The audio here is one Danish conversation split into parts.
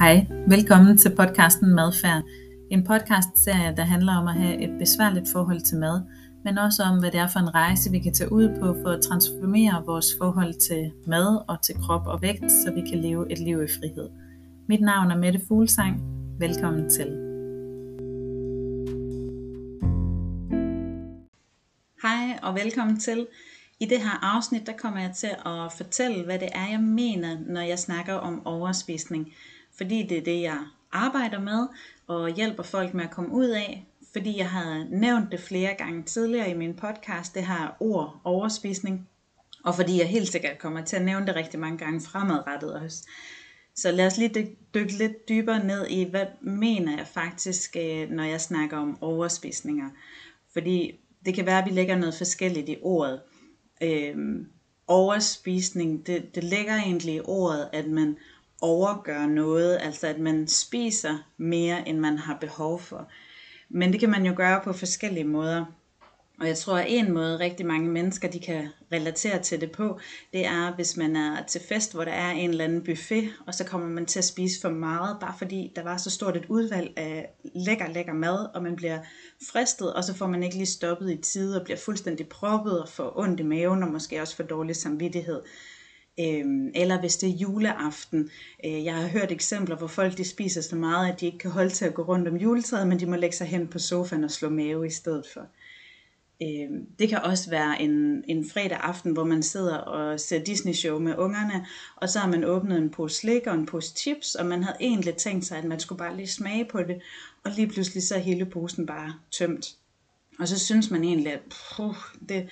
Hej, velkommen til podcasten Madfærd. En podcastserie, der handler om at have et besværligt forhold til mad, men også om, hvad det er for en rejse, vi kan tage ud på for at transformere vores forhold til mad og til krop og vægt, så vi kan leve et liv i frihed. Mit navn er Mette Fuglsang. Velkommen til. Hej og velkommen til. I det her afsnit, der kommer jeg til at fortælle, hvad det er, jeg mener, når jeg snakker om overspisning fordi det er det, jeg arbejder med og hjælper folk med at komme ud af, fordi jeg har nævnt det flere gange tidligere i min podcast, det her ord overspisning, og fordi jeg helt sikkert kommer til at nævne det rigtig mange gange fremadrettet også. Så lad os lige dykke lidt dybere ned i, hvad mener jeg faktisk, øh, når jeg snakker om overspisninger. Fordi det kan være, at vi lægger noget forskelligt i ordet. Øhm, overspisning, det, det ligger egentlig i ordet, at man overgøre noget, altså at man spiser mere, end man har behov for. Men det kan man jo gøre på forskellige måder. Og jeg tror, at en måde rigtig mange mennesker de kan relatere til det på, det er, hvis man er til fest, hvor der er en eller anden buffet, og så kommer man til at spise for meget, bare fordi der var så stort et udvalg af lækker, lækker mad, og man bliver fristet, og så får man ikke lige stoppet i tide, og bliver fuldstændig proppet og får ondt i maven, og måske også for dårlig samvittighed. Øhm, eller hvis det er juleaften. Øh, jeg har hørt eksempler, hvor folk de spiser så meget, at de ikke kan holde til at gå rundt om juletræet, men de må lægge sig hen på sofaen og slå mave i stedet for. Øhm, det kan også være en, en fredag aften, hvor man sidder og ser Disney-show med ungerne, og så har man åbnet en pose slik og en pose chips, og man havde egentlig tænkt sig, at man skulle bare lige smage på det, og lige pludselig så er hele posen bare tømt. Og så synes man egentlig, at puh, det,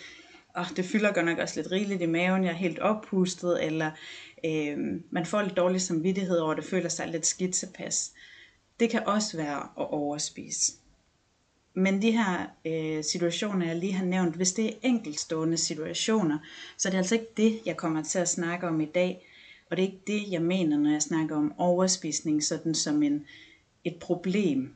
oh, det fylder godt nok også lidt rigeligt i maven, jeg er helt oppustet, eller øh, man får lidt dårlig samvittighed over, det føler sig lidt skidt tilpas. Det kan også være at overspise. Men de her øh, situationer, jeg lige har nævnt, hvis det er enkeltstående situationer, så er det altså ikke det, jeg kommer til at snakke om i dag. Og det er ikke det, jeg mener, når jeg snakker om overspisning, sådan som en, et problem,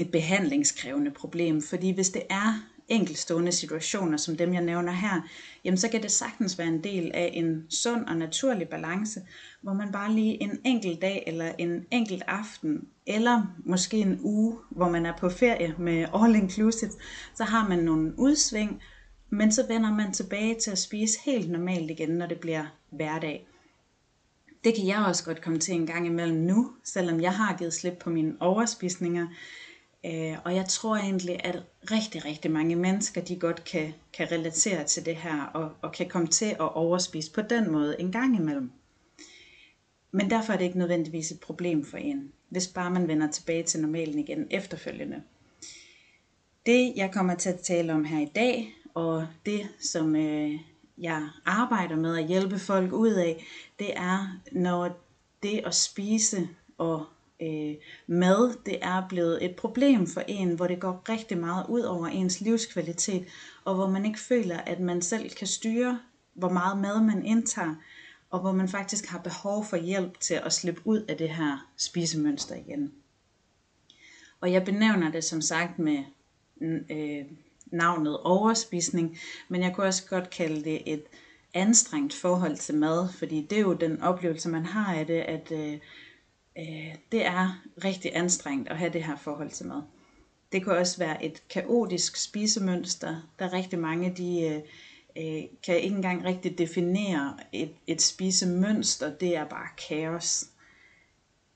et behandlingskrævende problem. Fordi hvis det er enkeltstående situationer, som dem jeg nævner her, jamen så kan det sagtens være en del af en sund og naturlig balance, hvor man bare lige en enkelt dag eller en enkelt aften, eller måske en uge, hvor man er på ferie med all inclusive, så har man nogle udsving, men så vender man tilbage til at spise helt normalt igen, når det bliver hverdag. Det kan jeg også godt komme til en gang imellem nu, selvom jeg har givet slip på mine overspisninger. Øh, og jeg tror egentlig, at rigtig, rigtig mange mennesker, de godt kan, kan relatere til det her, og, og kan komme til at overspise på den måde en gang imellem. Men derfor er det ikke nødvendigvis et problem for en, hvis bare man vender tilbage til normalen igen efterfølgende. Det jeg kommer til at tale om her i dag, og det som øh, jeg arbejder med at hjælpe folk ud af, det er, når det at spise og øh, mad, det er blevet et problem for en, hvor det går rigtig meget ud over ens livskvalitet, og hvor man ikke føler, at man selv kan styre, hvor meget mad man indtager, og hvor man faktisk har behov for hjælp til at slippe ud af det her spisemønster igen. Og jeg benævner det som sagt med øh, navnet overspisning, men jeg kunne også godt kalde det et anstrengt forhold til mad, fordi det er jo den oplevelse, man har af det, at øh, øh, det er rigtig anstrengt at have det her forhold til mad. Det kan også være et kaotisk spisemønster. Der rigtig mange, de øh, øh, kan ikke engang rigtig definere et, et spisemønster. Det er bare kaos.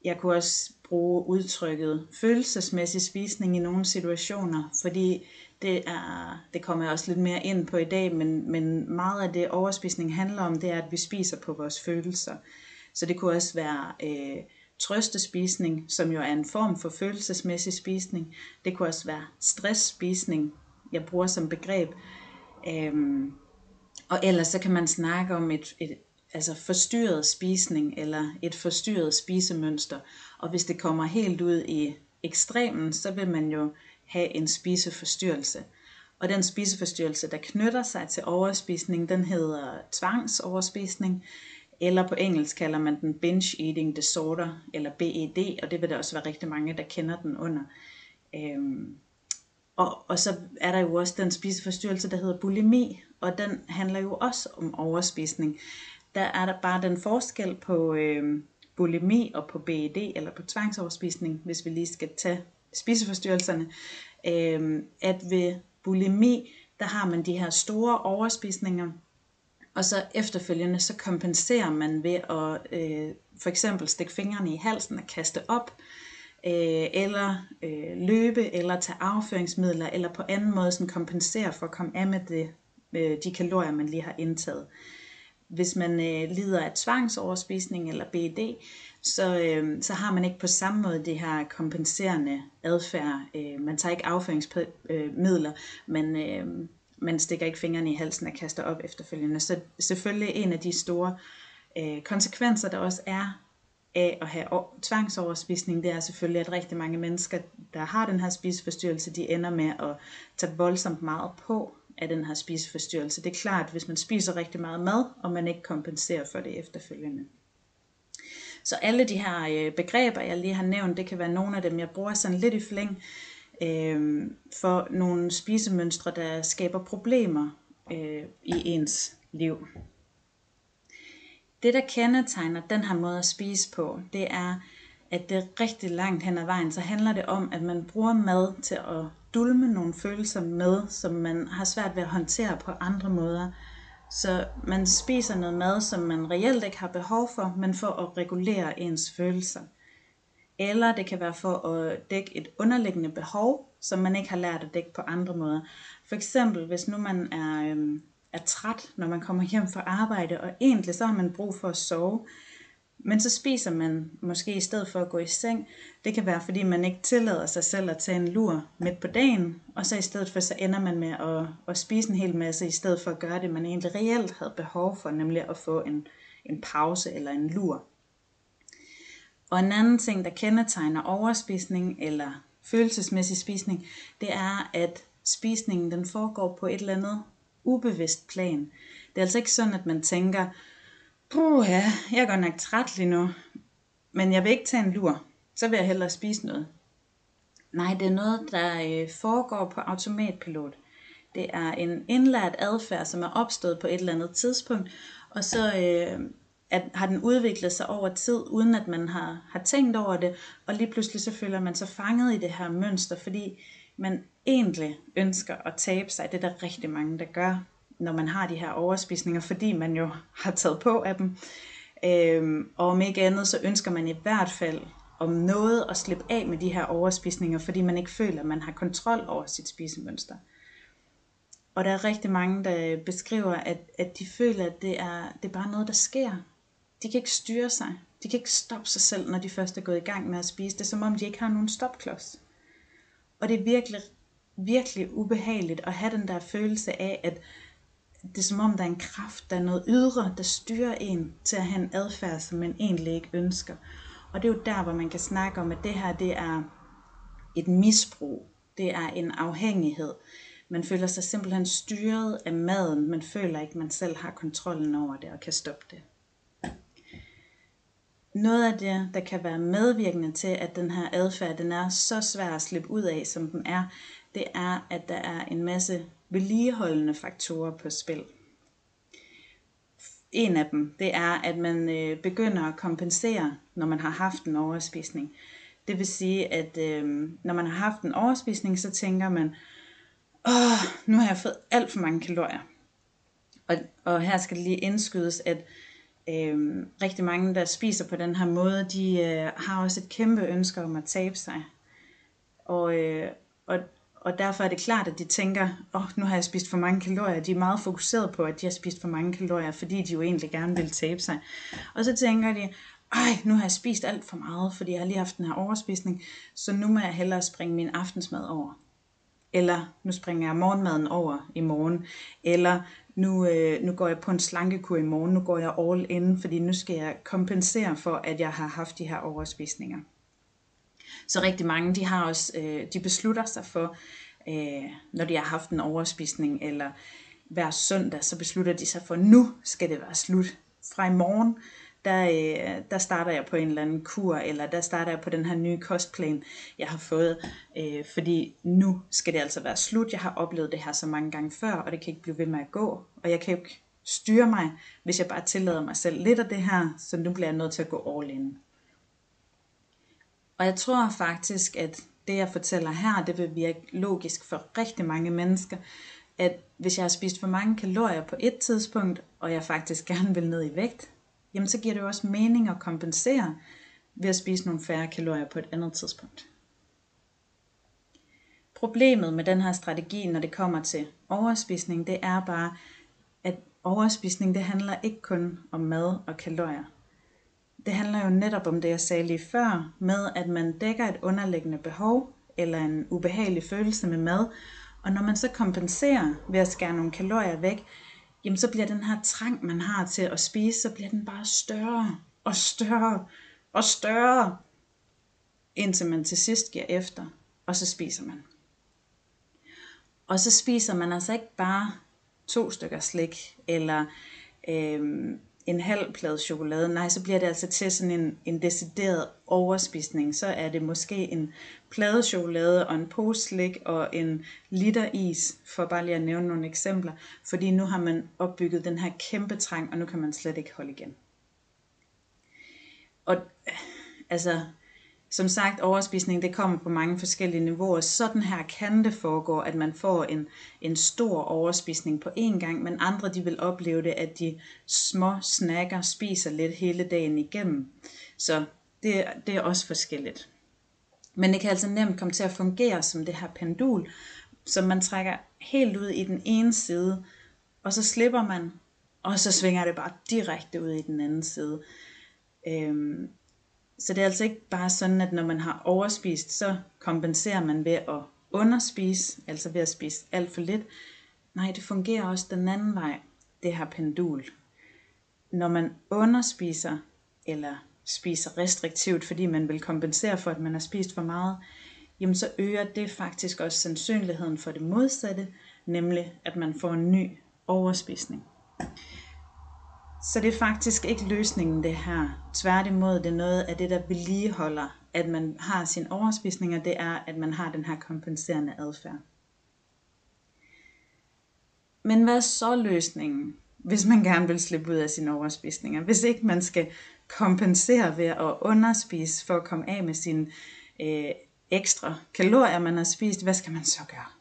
Jeg kunne også bruge udtrykket følelsesmæssig spisning i nogle situationer, fordi det, er, det kommer jeg også lidt mere ind på i dag, men, men meget af det overspisning handler om, det er, at vi spiser på vores følelser. Så det kunne også være øh, trøstespisning, som jo er en form for følelsesmæssig spisning. Det kunne også være stressspisning, jeg bruger som begreb. Øhm, og ellers så kan man snakke om et, et altså forstyrret spisning eller et forstyrret spisemønster. Og hvis det kommer helt ud i ekstremen, så vil man jo have en spiseforstyrrelse. Og den spiseforstyrrelse, der knytter sig til overspisning, den hedder tvangsoverspisning eller på engelsk kalder man den binge eating disorder, eller BED, og det vil der også være rigtig mange, der kender den under. Øhm, og, og så er der jo også den spiseforstyrrelse, der hedder bulimi, og den handler jo også om overspisning. Der er der bare den forskel på øhm, bulimi og på BED eller på tvangsoverspisning, hvis vi lige skal tage spiseforstyrrelserne, øhm, at ved bulimi, der har man de her store overspisninger, og så efterfølgende så kompenserer man ved at øh, for eksempel stikke fingrene i halsen og kaste op, øh, eller øh, løbe, eller tage afføringsmidler, eller på anden måde sådan kompensere for at komme af med det, øh, de kalorier, man lige har indtaget. Hvis man øh, lider af tvangsoverspisning eller BED, så, øh, så har man ikke på samme måde det her kompenserende adfærd. Øh, man tager ikke afføringsmidler, men øh, man stikker ikke fingrene i halsen og kaster op efterfølgende. Så selvfølgelig en af de store øh, konsekvenser, der også er af at have tvangsoverspisning, det er selvfølgelig, at rigtig mange mennesker, der har den her spiseforstyrrelse, de ender med at tage voldsomt meget på af den her spiseforstyrrelse. Det er klart, hvis man spiser rigtig meget mad, og man ikke kompenserer for det efterfølgende. Så alle de her øh, begreber, jeg lige har nævnt, det kan være nogle af dem, jeg bruger sådan lidt i flæng øh, for nogle spisemønstre, der skaber problemer øh, i ens liv. Det, der kendetegner den her måde at spise på, det er, at det er rigtig langt hen ad vejen, så handler det om, at man bruger mad til at dulme nogle følelser med, som man har svært ved at håndtere på andre måder. Så man spiser noget mad, som man reelt ikke har behov for, men for at regulere ens følelser. Eller det kan være for at dække et underliggende behov, som man ikke har lært at dække på andre måder. For eksempel, hvis nu man er, øhm, er træt, når man kommer hjem fra arbejde, og egentlig så har man brug for at sove, men så spiser man måske i stedet for at gå i seng. Det kan være, fordi man ikke tillader sig selv at tage en lur midt på dagen, og så i stedet for, så ender man med at, at spise en hel masse, i stedet for at gøre det, man egentlig reelt havde behov for, nemlig at få en, en pause eller en lur. Og en anden ting, der kendetegner overspisning eller følelsesmæssig spisning, det er, at spisningen den foregår på et eller andet ubevidst plan. Det er altså ikke sådan, at man tænker, puh ja, jeg er godt nok træt lige nu, men jeg vil ikke tage en lur, så vil jeg hellere spise noget. Nej, det er noget, der øh, foregår på automatpilot. Det er en indlært adfærd, som er opstået på et eller andet tidspunkt, og så øh, at, har den udviklet sig over tid, uden at man har, har tænkt over det, og lige pludselig så føler man sig fanget i det her mønster, fordi man egentlig ønsker at tabe sig. Det er der rigtig mange, der gør, når man har de her overspisninger, fordi man jo har taget på af dem. Øhm, og om ikke andet, så ønsker man i hvert fald om noget at slippe af med de her overspisninger, fordi man ikke føler, at man har kontrol over sit spisemønster. Og der er rigtig mange, der beskriver, at, at de føler, at det er, det er bare noget, der sker. De kan ikke styre sig. De kan ikke stoppe sig selv, når de først er gået i gang med at spise. Det er som om, de ikke har nogen stopklods. Og det er virkelig, virkelig ubehageligt at have den der følelse af, at det er som om, der er en kraft, der er noget ydre, der styrer en til at have en adfærd, som man egentlig ikke ønsker. Og det er jo der, hvor man kan snakke om, at det her, det er et misbrug. Det er en afhængighed. Man føler sig simpelthen styret af maden. Man føler ikke, man selv har kontrollen over det og kan stoppe det. Noget af det, der kan være medvirkende til, at den her adfærd den er så svær at slippe ud af, som den er, det er, at der er en masse vedligeholdende faktorer på spil. En af dem, det er, at man øh, begynder at kompensere, når man har haft en overspisning. Det vil sige, at øh, når man har haft en overspisning, så tænker man, åh, nu har jeg fået alt for mange kalorier. Og, og her skal det lige indskydes, at øh, rigtig mange, der spiser på den her måde, de øh, har også et kæmpe ønske om at tabe sig. Og, øh, og, og derfor er det klart, at de tænker, åh, oh, nu har jeg spist for mange kalorier. De er meget fokuseret på, at de har spist for mange kalorier, fordi de jo egentlig gerne vil tabe sig. Og så tænker de, ej, nu har jeg spist alt for meget, fordi jeg har lige haft den her overspisning, så nu må jeg hellere springe min aftensmad over. Eller nu springer jeg morgenmaden over i morgen. Eller nu, øh, nu går jeg på en slankekur i morgen, nu går jeg all in, fordi nu skal jeg kompensere for, at jeg har haft de her overspisninger. Så rigtig mange, de har også, øh, de beslutter sig for, øh, når de har haft en overspisning, eller hver søndag, så beslutter de sig for, nu skal det være slut. Fra i morgen, der, øh, der starter jeg på en eller anden kur, eller der starter jeg på den her nye kostplan, jeg har fået, øh, fordi nu skal det altså være slut. Jeg har oplevet det her så mange gange før, og det kan ikke blive ved med at gå, og jeg kan jo ikke styre mig, hvis jeg bare tillader mig selv lidt af det her, så nu bliver jeg nødt til at gå all in. Og jeg tror faktisk, at det jeg fortæller her, det vil virke logisk for rigtig mange mennesker, at hvis jeg har spist for mange kalorier på et tidspunkt, og jeg faktisk gerne vil ned i vægt, jamen så giver det jo også mening at kompensere ved at spise nogle færre kalorier på et andet tidspunkt. Problemet med den her strategi, når det kommer til overspisning, det er bare, at overspisning det handler ikke kun om mad og kalorier. Det handler jo netop om det, jeg sagde lige før, med at man dækker et underliggende behov eller en ubehagelig følelse med mad, og når man så kompenserer ved at skære nogle kalorier væk, jamen så bliver den her trang, man har til at spise, så bliver den bare større og større og større, indtil man til sidst giver efter, og så spiser man. Og så spiser man altså ikke bare to stykker slik, eller øhm, en halv plade chokolade. Nej, så bliver det altså til sådan en, en decideret overspisning. Så er det måske en plade chokolade og en pose slik og en liter is, for bare lige at nævne nogle eksempler. Fordi nu har man opbygget den her kæmpe trang, og nu kan man slet ikke holde igen. Og altså, som sagt, overspisning det kommer på mange forskellige niveauer. Sådan her kan det foregå, at man får en, en stor overspisning på én gang, men andre de vil opleve det, at de små snakker spiser lidt hele dagen igennem. Så det, det er også forskelligt. Men det kan altså nemt komme til at fungere som det her pendul, som man trækker helt ud i den ene side, og så slipper man, og så svinger det bare direkte ud i den anden side. Øhm, så det er altså ikke bare sådan, at når man har overspist, så kompenserer man ved at underspise, altså ved at spise alt for lidt. Nej, det fungerer også den anden vej, det her pendul. Når man underspiser, eller spiser restriktivt, fordi man vil kompensere for, at man har spist for meget, jamen så øger det faktisk også sandsynligheden for det modsatte, nemlig at man får en ny overspisning. Så det er faktisk ikke løsningen det her. Tværtimod, det er noget af det, der vedligeholder, at man har sin overspisninger, det er, at man har den her kompenserende adfærd. Men hvad er så løsningen, hvis man gerne vil slippe ud af sine overspisninger? Hvis ikke man skal kompensere ved at underspise for at komme af med sine øh, ekstra kalorier, man har spist, hvad skal man så gøre?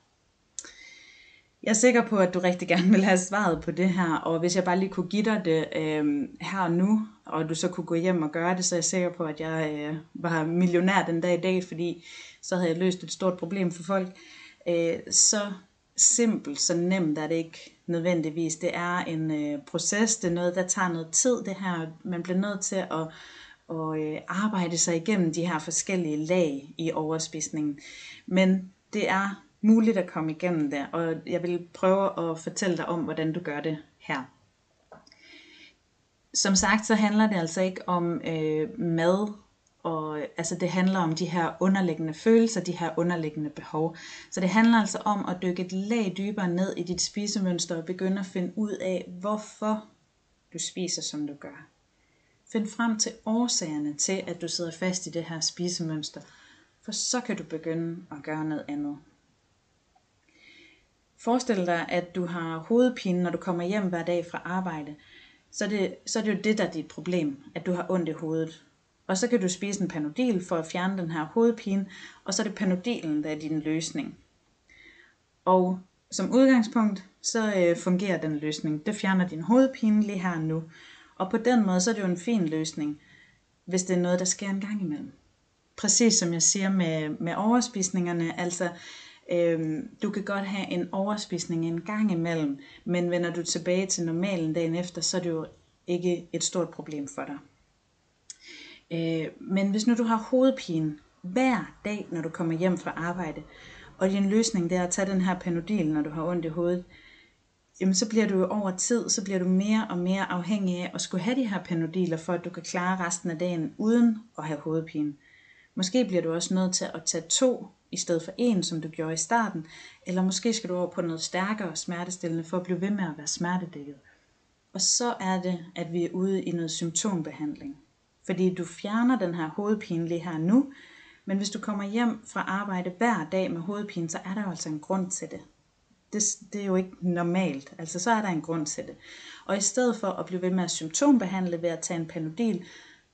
Jeg er sikker på, at du rigtig gerne vil have svaret på det her, og hvis jeg bare lige kunne give dig det øh, her og nu, og du så kunne gå hjem og gøre det, så er jeg sikker på, at jeg øh, var millionær den dag i dag, fordi så havde jeg løst et stort problem for folk. Øh, så simpelt, så nemt er det ikke nødvendigvis. Det er en øh, proces, det er noget, der tager noget tid, det her. Man bliver nødt til at, at øh, arbejde sig igennem de her forskellige lag i overspisningen. Men det er muligt at komme igennem det, og jeg vil prøve at fortælle dig om, hvordan du gør det her. Som sagt, så handler det altså ikke om øh, mad, og altså det handler om de her underliggende følelser, de her underliggende behov. Så det handler altså om at dykke et lag dybere ned i dit spisemønster og begynde at finde ud af, hvorfor du spiser, som du gør. Find frem til årsagerne til, at du sidder fast i det her spisemønster, for så kan du begynde at gøre noget andet. Forestil dig, at du har hovedpine, når du kommer hjem hver dag fra arbejde. Så er, det, så er det jo det, der er dit problem, at du har ondt i hovedet. Og så kan du spise en panodil for at fjerne den her hovedpine, og så er det panodilen, der er din løsning. Og som udgangspunkt, så øh, fungerer den løsning. Det fjerner din hovedpine lige her nu. Og på den måde, så er det jo en fin løsning, hvis det er noget, der sker en gang imellem. Præcis som jeg siger med, med overspisningerne, altså Øhm, du kan godt have en overspisning en gang imellem, men vender du tilbage til normalen dagen efter, så er det jo ikke et stort problem for dig. Øh, men hvis nu du har hovedpine hver dag, når du kommer hjem fra arbejde, og din løsning det er at tage den her panodil, når du har ondt i hovedet, jamen så bliver du over tid, så bliver du mere og mere afhængig af at skulle have de her panodiler, for at du kan klare resten af dagen uden at have hovedpine. Måske bliver du også nødt til at tage to i stedet for en, som du gjorde i starten, eller måske skal du over på noget stærkere smertestillende for at blive ved med at være smertedækket. Og så er det, at vi er ude i noget symptombehandling. Fordi du fjerner den her hovedpine lige her nu, men hvis du kommer hjem fra arbejde hver dag med hovedpine, så er der jo altså en grund til det. Det, det er jo ikke normalt, altså så er der en grund til det. Og i stedet for at blive ved med at symptombehandle ved at tage en panodil,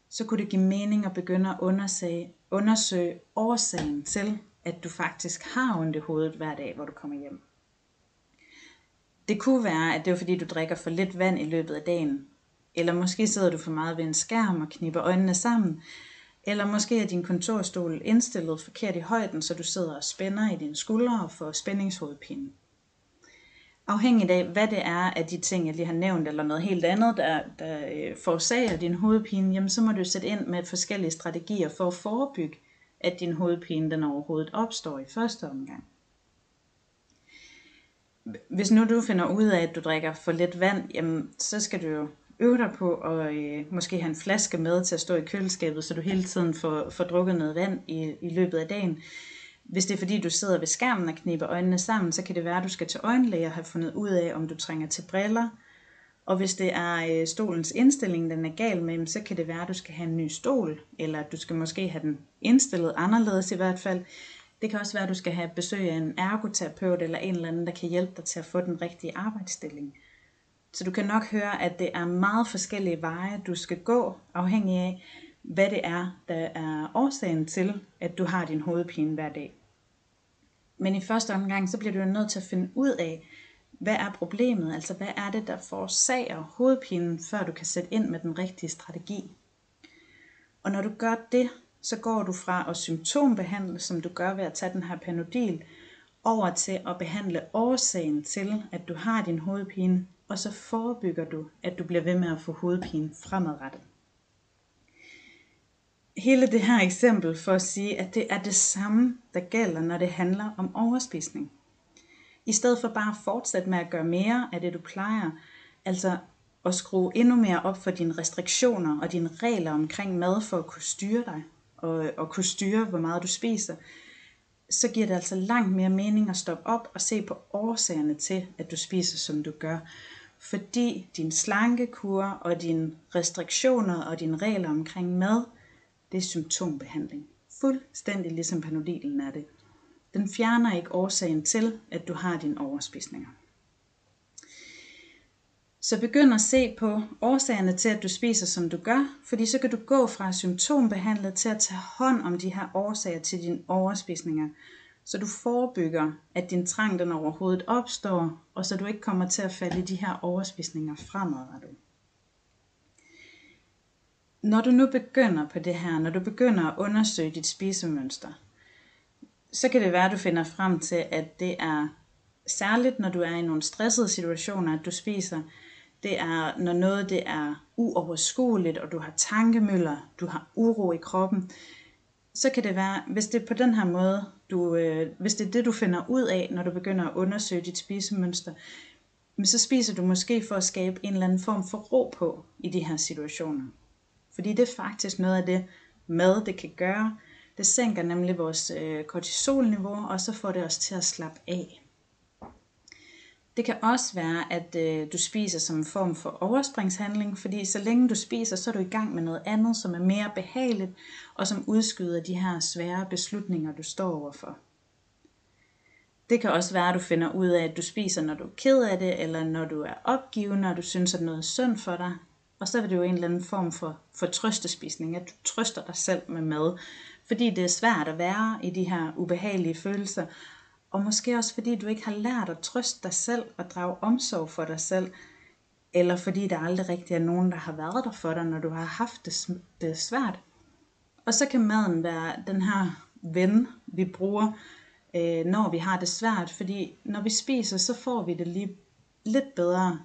så kunne det give mening at begynde at undersøge, undersøge årsagen til, at du faktisk har ondt i hovedet hver dag, hvor du kommer hjem. Det kunne være, at det er fordi, du drikker for lidt vand i løbet af dagen. Eller måske sidder du for meget ved en skærm og kniber øjnene sammen. Eller måske er din kontorstol indstillet forkert i højden, så du sidder og spænder i dine skuldre og får spændingshovedpine. Afhængigt af, hvad det er af de ting, jeg lige har nævnt, eller noget helt andet, der, der øh, forårsager din hovedpine, jamen så må du sætte ind med forskellige strategier for at forebygge, at din hovedpine den overhovedet opstår i første omgang. Hvis nu du finder ud af, at du drikker for lidt vand, jamen så skal du jo øve dig på at øh, måske have en flaske med til at stå i køleskabet, så du hele tiden får, får drukket noget vand i, i løbet af dagen. Hvis det er fordi, du sidder ved skærmen og kniber øjnene sammen, så kan det være, at du skal til øjenlæge og have fundet ud af, om du trænger til briller. Og hvis det er øh, stolens indstilling, den er gal med, så kan det være, at du skal have en ny stol, eller at du skal måske have den indstillet anderledes i hvert fald. Det kan også være, at du skal have besøg af en ergoterapeut eller en eller anden, der kan hjælpe dig til at få den rigtige arbejdsstilling. Så du kan nok høre, at det er meget forskellige veje, du skal gå, afhængig af, hvad det er, der er årsagen til, at du har din hovedpine hver dag. Men i første omgang, så bliver du nødt til at finde ud af, hvad er problemet, altså hvad er det, der forårsager hovedpinen, før du kan sætte ind med den rigtige strategi. Og når du gør det, så går du fra at symptombehandle, som du gør ved at tage den her panodil, over til at behandle årsagen til, at du har din hovedpine, og så forebygger du, at du bliver ved med at få hovedpine fremadrettet. Hele det her eksempel for at sige, at det er det samme, der gælder, når det handler om overspisning. I stedet for bare at fortsætte med at gøre mere af det, du plejer, altså at skrue endnu mere op for dine restriktioner og dine regler omkring mad for at kunne styre dig og, og kunne styre, hvor meget du spiser, så giver det altså langt mere mening at stoppe op og se på årsagerne til, at du spiser, som du gør. Fordi din slankekur og dine restriktioner og dine regler omkring mad, det er symptombehandling. Fuldstændig ligesom panodilen er det. Den fjerner ikke årsagen til, at du har dine overspisninger. Så begynd at se på årsagerne til, at du spiser, som du gør, fordi så kan du gå fra symptombehandlet til at tage hånd om de her årsager til dine overspisninger, så du forebygger, at din trang den overhovedet opstår, og så du ikke kommer til at falde i de her overspisninger fremadrettet. Når du nu begynder på det her, når du begynder at undersøge dit spisemønster, så kan det være, at du finder frem til, at det er særligt, når du er i nogle stressede situationer, at du spiser, det er, når noget det er uoverskueligt, og du har tankemøller, du har uro i kroppen, så kan det være, hvis det er på den her måde, du, øh, hvis det er det, du finder ud af, når du begynder at undersøge dit spisemønster, men så spiser du måske for at skabe en eller anden form for ro på i de her situationer. Fordi det er faktisk noget af det, mad det kan gøre. Det sænker nemlig vores øh, kortisolniveau, og så får det os til at slappe af. Det kan også være, at øh, du spiser som en form for overspringshandling, fordi så længe du spiser, så er du i gang med noget andet, som er mere behageligt, og som udskyder de her svære beslutninger, du står overfor. Det kan også være, at du finder ud af, at du spiser, når du er ked af det, eller når du er opgivende, og du synes, at noget er synd for dig. Og så er det jo en eller anden form for, for trøstespisning, at du trøster dig selv med mad. Fordi det er svært at være i de her ubehagelige følelser, og måske også fordi du ikke har lært at trøste dig selv og drage omsorg for dig selv. Eller fordi der aldrig rigtig er nogen, der har været der for dig, når du har haft det, det svært. Og så kan maden være den her ven, vi bruger, øh, når vi har det svært. Fordi når vi spiser, så får vi det lige lidt bedre.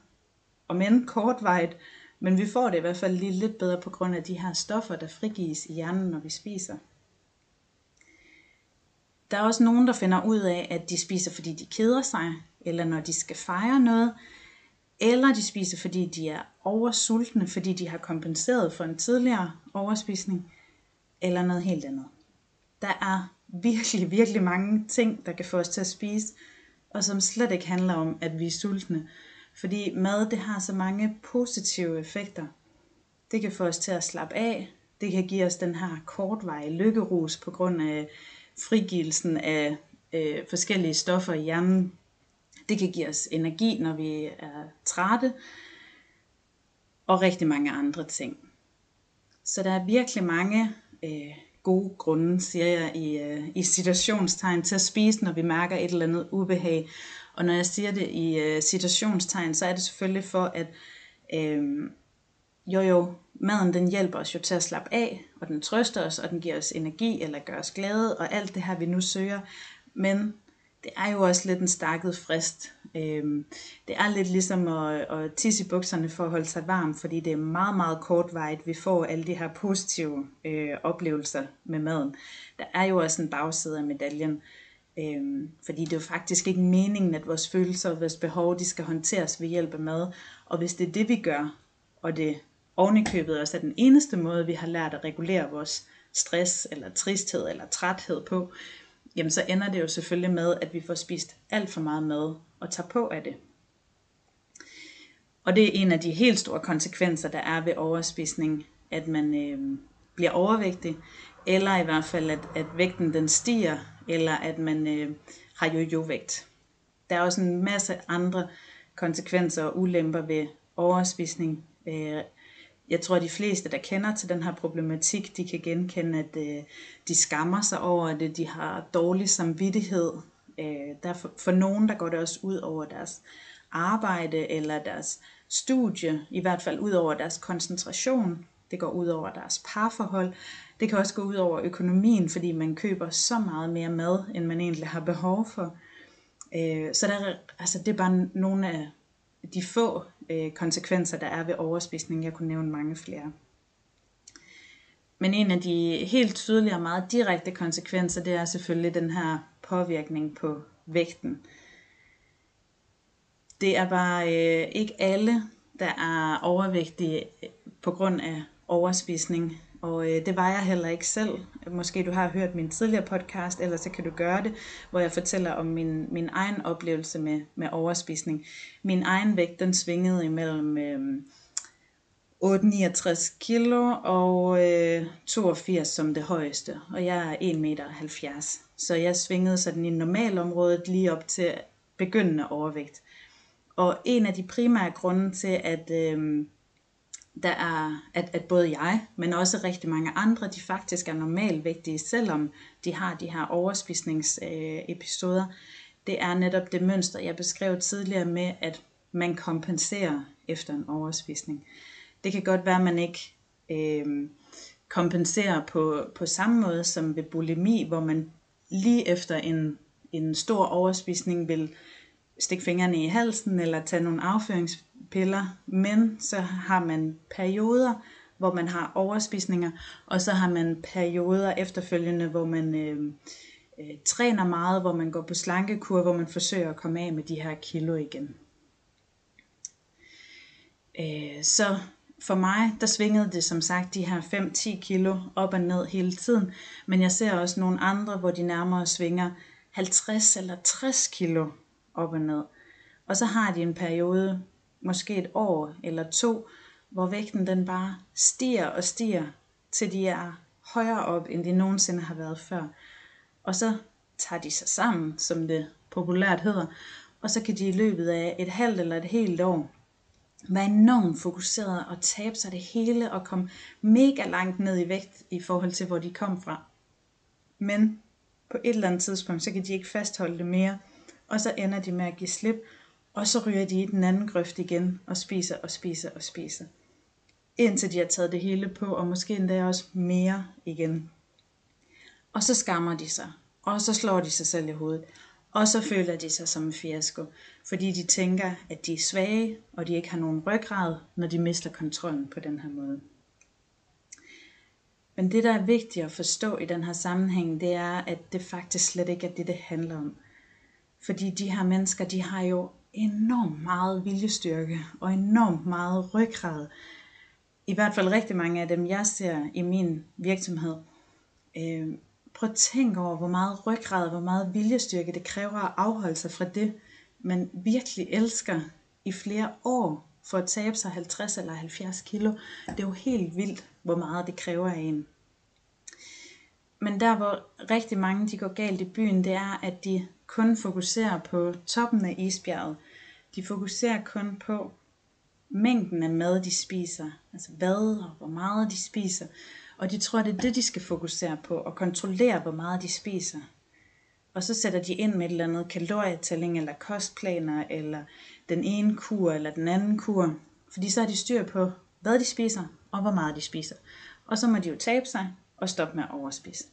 Og end kortvejt, men vi får det i hvert fald lige lidt bedre på grund af de her stoffer, der frigives i hjernen, når vi spiser. Der er også nogen, der finder ud af, at de spiser, fordi de keder sig, eller når de skal fejre noget, eller de spiser, fordi de er oversultne, fordi de har kompenseret for en tidligere overspisning, eller noget helt andet. Der er virkelig, virkelig mange ting, der kan få os til at spise, og som slet ikke handler om, at vi er sultne. Fordi mad, det har så mange positive effekter. Det kan få os til at slappe af. Det kan give os den her kortvarige lykkerus på grund af frigivelsen af øh, forskellige stoffer i hjernen. Det kan give os energi, når vi er trætte, og rigtig mange andre ting. Så der er virkelig mange øh, gode grunde, siger jeg i, øh, i situationstegn, til at spise, når vi mærker et eller andet ubehag. Og når jeg siger det i øh, situationstegn, så er det selvfølgelig for, at øh, jo jo, maden den hjælper os jo til at slappe af, og den trøster os, og den giver os energi, eller gør os glade, og alt det her vi nu søger. Men det er jo også lidt en stakket frist. Øhm, det er lidt ligesom at, at tisse i bukserne for at holde sig varm, fordi det er meget, meget kortvarigt, vi får alle de her positive øh, oplevelser med maden. Der er jo også en bagside af medaljen, øhm, fordi det er jo faktisk ikke meningen, at vores følelser og vores behov, de skal håndteres ved hjælp af mad. Og hvis det er det, vi gør, og det ovenikøbet også er den eneste måde, vi har lært at regulere vores stress, eller tristhed, eller træthed på, jamen så ender det jo selvfølgelig med, at vi får spist alt for meget mad og tager på af det. Og det er en af de helt store konsekvenser, der er ved overspisning, at man øh, bliver overvægtig, eller i hvert fald, at, at vægten den stiger, eller at man øh, har jo-jo-vægt. Der er også en masse andre konsekvenser og ulemper ved overspisning. Øh, jeg tror, at de fleste, der kender til den her problematik, de kan genkende, at øh, de skammer sig over det, øh, de har dårlig samvittighed. Øh, der for, for nogen, der går det også ud over deres arbejde eller deres studie, i hvert fald ud over deres koncentration. Det går ud over deres parforhold. Det kan også gå ud over økonomien, fordi man køber så meget mere mad, end man egentlig har behov for. Øh, så der, altså, det er bare nogle af de få øh, konsekvenser, der er ved overspisning. Jeg kunne nævne mange flere. Men en af de helt tydelige og meget direkte konsekvenser, det er selvfølgelig den her påvirkning på vægten. Det er bare øh, ikke alle, der er overvægtige på grund af overspisning. Og øh, det var jeg heller ikke selv. Måske du har hørt min tidligere podcast, eller så kan du gøre det, hvor jeg fortæller om min, min egen oplevelse med, med overspisning. Min egen vægt, den svingede imellem øh, 8,69 kilo og øh, 82 som det højeste. Og jeg er 1,70 meter. Så jeg svingede sådan i normalområdet lige op til begyndende overvægt. Og en af de primære grunde til, at... Øh, der er, at, at både jeg, men også rigtig mange andre, de faktisk er normalvægtige, selvom de har de her overspisningsepisoder. Øh, det er netop det mønster, jeg beskrev tidligere med, at man kompenserer efter en overspisning. Det kan godt være, at man ikke øh, kompenserer på, på samme måde som ved bulimi, hvor man lige efter en, en stor overspisning vil stikke fingrene i halsen eller tage nogle afføringspiller, men så har man perioder, hvor man har overspisninger, og så har man perioder efterfølgende, hvor man øh, øh, træner meget, hvor man går på slankekur, hvor man forsøger at komme af med de her kilo igen. Øh, så for mig, der svingede det som sagt de her 5-10 kilo op og ned hele tiden, men jeg ser også nogle andre, hvor de nærmere svinger 50 eller 60 kilo op og ned. Og så har de en periode, måske et år eller to, hvor vægten den bare stiger og stiger, til de er højere op, end de nogensinde har været før. Og så tager de sig sammen, som det populært hedder, og så kan de i løbet af et halvt eller et helt år være enormt fokuseret og tabe sig det hele og komme mega langt ned i vægt i forhold til, hvor de kom fra. Men på et eller andet tidspunkt, så kan de ikke fastholde det mere, og så ender de med at give slip, og så ryger de i den anden grøft igen og spiser og spiser og spiser. Indtil de har taget det hele på, og måske endda også mere igen. Og så skammer de sig, og så slår de sig selv i hovedet. Og så føler de sig som en fiasko, fordi de tænker, at de er svage, og de ikke har nogen ryggrad, når de mister kontrollen på den her måde. Men det, der er vigtigt at forstå i den her sammenhæng, det er, at det faktisk slet ikke er det, det handler om. Fordi de her mennesker, de har jo enormt meget viljestyrke og enormt meget ryggrad. I hvert fald rigtig mange af dem, jeg ser i min virksomhed. Øh, prøv at tænke over, hvor meget ryggrad, hvor meget viljestyrke det kræver at afholde sig fra det, man virkelig elsker i flere år for at tabe sig 50 eller 70 kilo. Det er jo helt vildt, hvor meget det kræver af en. Men der, hvor rigtig mange de går galt i byen, det er, at de kun fokuserer på toppen af isbjerget. De fokuserer kun på, mængden af mad, de spiser. Altså hvad og hvor meget de spiser. Og de tror, det er det, de skal fokusere på, og kontrollere, hvor meget de spiser. Og så sætter de ind med et eller andet kalorietælling, eller kostplaner, eller den ene kur, eller den anden kur. Fordi så har de styr på, hvad de spiser, og hvor meget de spiser. Og så må de jo tabe sig, og stoppe med at overspise.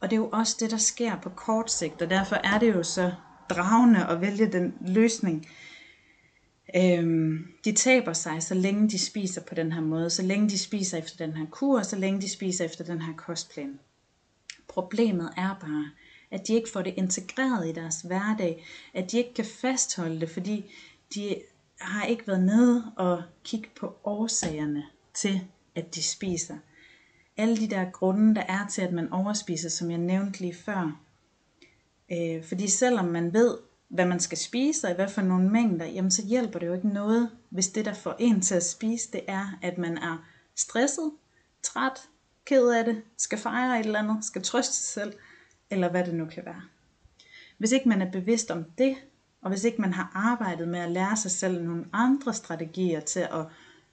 Og det er jo også det, der sker på kort sigt, og derfor er det jo så dragende at vælge den løsning. Øhm, de taber sig, så længe de spiser på den her måde, så længe de spiser efter den her kur, så længe de spiser efter den her kostplan. Problemet er bare, at de ikke får det integreret i deres hverdag, at de ikke kan fastholde det, fordi de har ikke været nede og kigge på årsagerne til, at de spiser. Alle de der grunde, der er til, at man overspiser, som jeg nævnte lige før. Øh, fordi selvom man ved, hvad man skal spise, og i hvad for nogle mængder, jamen så hjælper det jo ikke noget, hvis det, der får en til at spise, det er, at man er stresset, træt, ked af det, skal fejre et eller andet, skal trøste sig selv, eller hvad det nu kan være. Hvis ikke man er bevidst om det, og hvis ikke man har arbejdet med at lære sig selv nogle andre strategier til at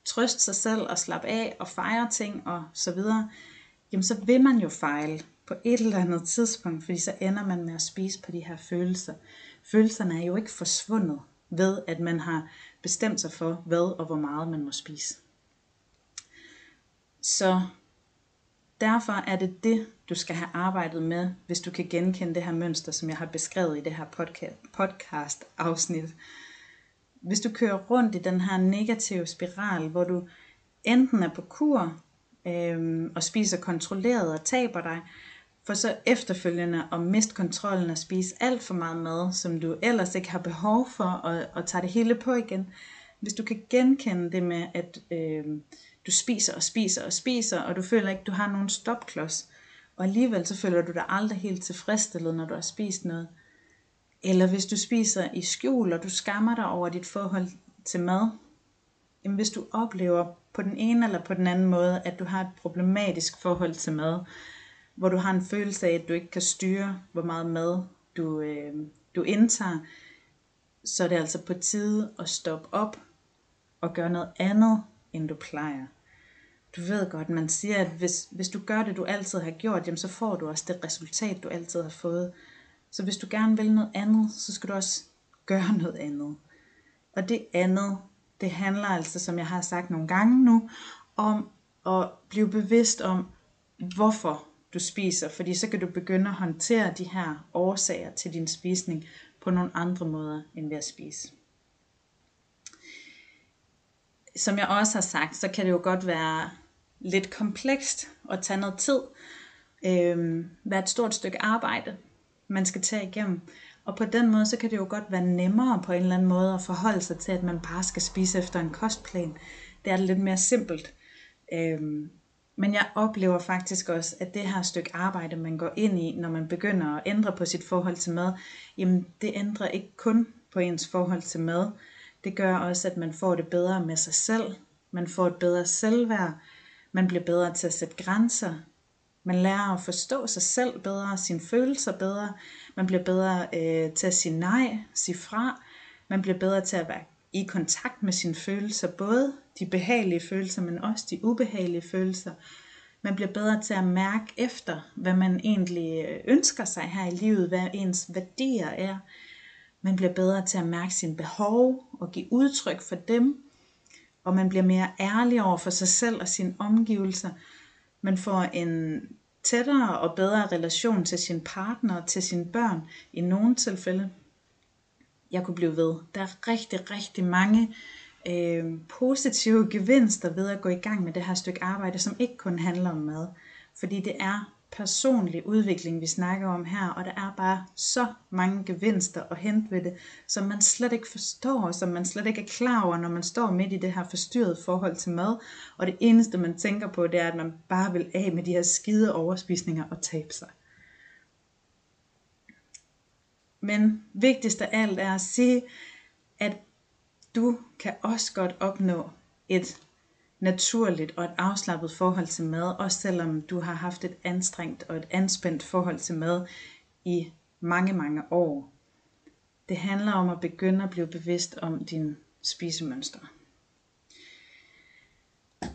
trøste sig selv og slappe af og fejre ting og så videre, jamen så vil man jo fejle på et eller andet tidspunkt, fordi så ender man med at spise på de her følelser. Følelserne er jo ikke forsvundet ved, at man har bestemt sig for, hvad og hvor meget man må spise. Så derfor er det det, du skal have arbejdet med, hvis du kan genkende det her mønster, som jeg har beskrevet i det her podcast afsnit. Hvis du kører rundt i den her negative spiral, hvor du enten er på kur øhm, og spiser kontrolleret og taber dig, for så efterfølgende at miste kontrollen og spise alt for meget mad, som du ellers ikke har behov for, og, og tage det hele på igen. Hvis du kan genkende det med, at øh, du spiser og spiser og spiser, og du føler ikke, du har nogen stopklods, og alligevel så føler du dig aldrig helt tilfredsstillet, når du har spist noget. Eller hvis du spiser i skjul, og du skammer dig over dit forhold til mad. Jamen hvis du oplever på den ene eller på den anden måde, at du har et problematisk forhold til mad, hvor du har en følelse af, at du ikke kan styre, hvor meget mad du, øh, du indtager, så er det altså på tide at stoppe op og gøre noget andet, end du plejer. Du ved godt, man siger, at hvis, hvis du gør det, du altid har gjort, jamen så får du også det resultat, du altid har fået. Så hvis du gerne vil noget andet, så skal du også gøre noget andet. Og det andet, det handler altså, som jeg har sagt nogle gange nu, om at blive bevidst om, hvorfor du spiser, fordi så kan du begynde at håndtere de her årsager til din spisning på nogle andre måder end ved at spise. Som jeg også har sagt, så kan det jo godt være lidt komplekst og tage noget tid. Øh, være et stort stykke arbejde, man skal tage igennem. Og på den måde, så kan det jo godt være nemmere på en eller anden måde at forholde sig til, at man bare skal spise efter en kostplan. Det er lidt mere simpelt. Øhm, men jeg oplever faktisk også, at det her stykke arbejde, man går ind i, når man begynder at ændre på sit forhold til mad, jamen det ændrer ikke kun på ens forhold til mad. Det gør også, at man får det bedre med sig selv. Man får et bedre selvværd. Man bliver bedre til at sætte grænser. Man lærer at forstå sig selv bedre, sine følelser bedre. Man bliver bedre øh, til at sige nej, sige fra. Man bliver bedre til at være i kontakt med sine følelser, både de behagelige følelser, men også de ubehagelige følelser. Man bliver bedre til at mærke efter, hvad man egentlig øh, ønsker sig her i livet, hvad ens værdier er. Man bliver bedre til at mærke sine behov og give udtryk for dem. Og man bliver mere ærlig over for sig selv og sine omgivelser. Man får en tættere og bedre relation til sin partner og til sine børn i nogle tilfælde jeg kunne blive ved. Der er rigtig, rigtig mange øh, positive gevinster ved at gå i gang med det her stykke arbejde, som ikke kun handler om mad. Fordi det er personlig udvikling, vi snakker om her, og der er bare så mange gevinster at hente ved det, som man slet ikke forstår, som man slet ikke er klar over, når man står midt i det her forstyrrede forhold til mad, og det eneste man tænker på, det er, at man bare vil af med de her skide overspisninger og tabe sig. Men vigtigst af alt er at sige, at du kan også godt opnå et naturligt og et afslappet forhold til mad, også selvom du har haft et anstrengt og et anspændt forhold til mad i mange, mange år. Det handler om at begynde at blive bevidst om din spisemønster.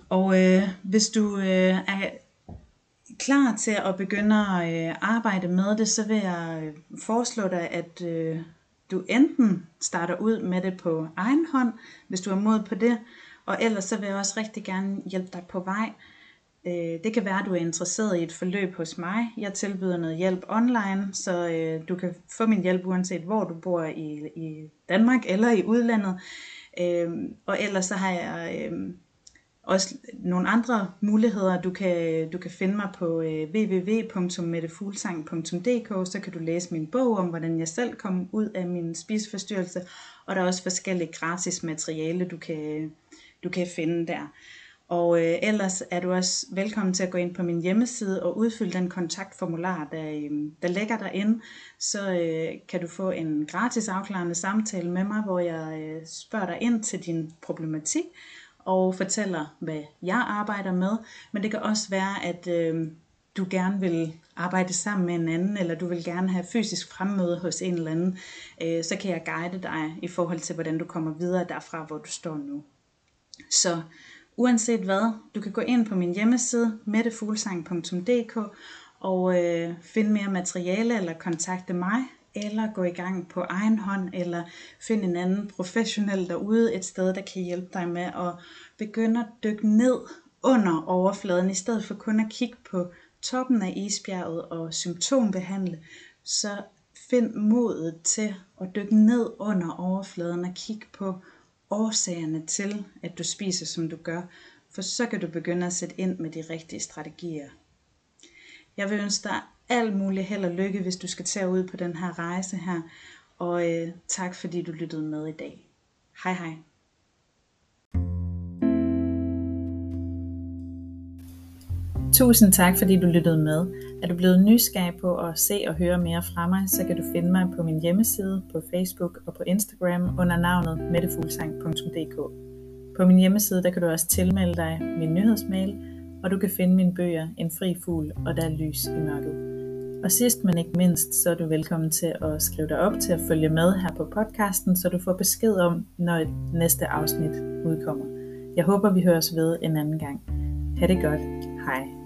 Og øh, hvis du øh, er klar til at begynde at øh, arbejde med det, så vil jeg øh, foreslå dig, at øh, du enten starter ud med det på egen hånd, hvis du er mod på det, og ellers så vil jeg også rigtig gerne hjælpe dig på vej. Øh, det kan være, at du er interesseret i et forløb hos mig. Jeg tilbyder noget hjælp online, så øh, du kan få min hjælp uanset hvor du bor i, i Danmark eller i udlandet. Øh, og ellers så har jeg også nogle andre muligheder. Du kan, du kan finde mig på www.mettefuglsang.dk, så kan du læse min bog om, hvordan jeg selv kom ud af min spiseforstyrrelse, og der er også forskellige gratis materiale, du kan, du kan finde der. Og øh, ellers er du også velkommen til at gå ind på min hjemmeside og udfylde den kontaktformular, der, øh, der ligger derinde. Så øh, kan du få en gratis afklarende samtale med mig, hvor jeg øh, spørger dig ind til din problematik og fortæller, hvad jeg arbejder med. Men det kan også være, at øh, du gerne vil arbejde sammen med en anden, eller du vil gerne have fysisk fremmøde hos en eller anden, øh, så kan jeg guide dig i forhold til, hvordan du kommer videre derfra, hvor du står nu. Så uanset hvad, du kan gå ind på min hjemmeside, mettefuglsang.dk, og øh, finde mere materiale, eller kontakte mig, eller gå i gang på egen hånd, eller finde en anden professionel derude, et sted, der kan hjælpe dig med at begynde at dykke ned under overfladen, i stedet for kun at kigge på toppen af isbjerget og symptombehandle, så find modet til at dykke ned under overfladen og kigge på årsagerne til, at du spiser, som du gør, for så kan du begynde at sætte ind med de rigtige strategier. Jeg vil ønske dig alt muligt held og lykke, hvis du skal tage ud på den her rejse her, og øh, tak fordi du lyttede med i dag. Hej hej. Tusind tak, fordi du lyttede med. Er du blevet nysgerrig på at se og høre mere fra mig, så kan du finde mig på min hjemmeside, på Facebook og på Instagram under navnet mettefuglsang.dk. På min hjemmeside der kan du også tilmelde dig min nyhedsmail, og du kan finde mine bøger En fri fugl og Der er lys i mørket. Og sidst men ikke mindst, så er du velkommen til at skrive dig op til at følge med her på podcasten, så du får besked om, når et næste afsnit udkommer. Jeg håber, vi høres ved en anden gang. Ha' det godt. Hej.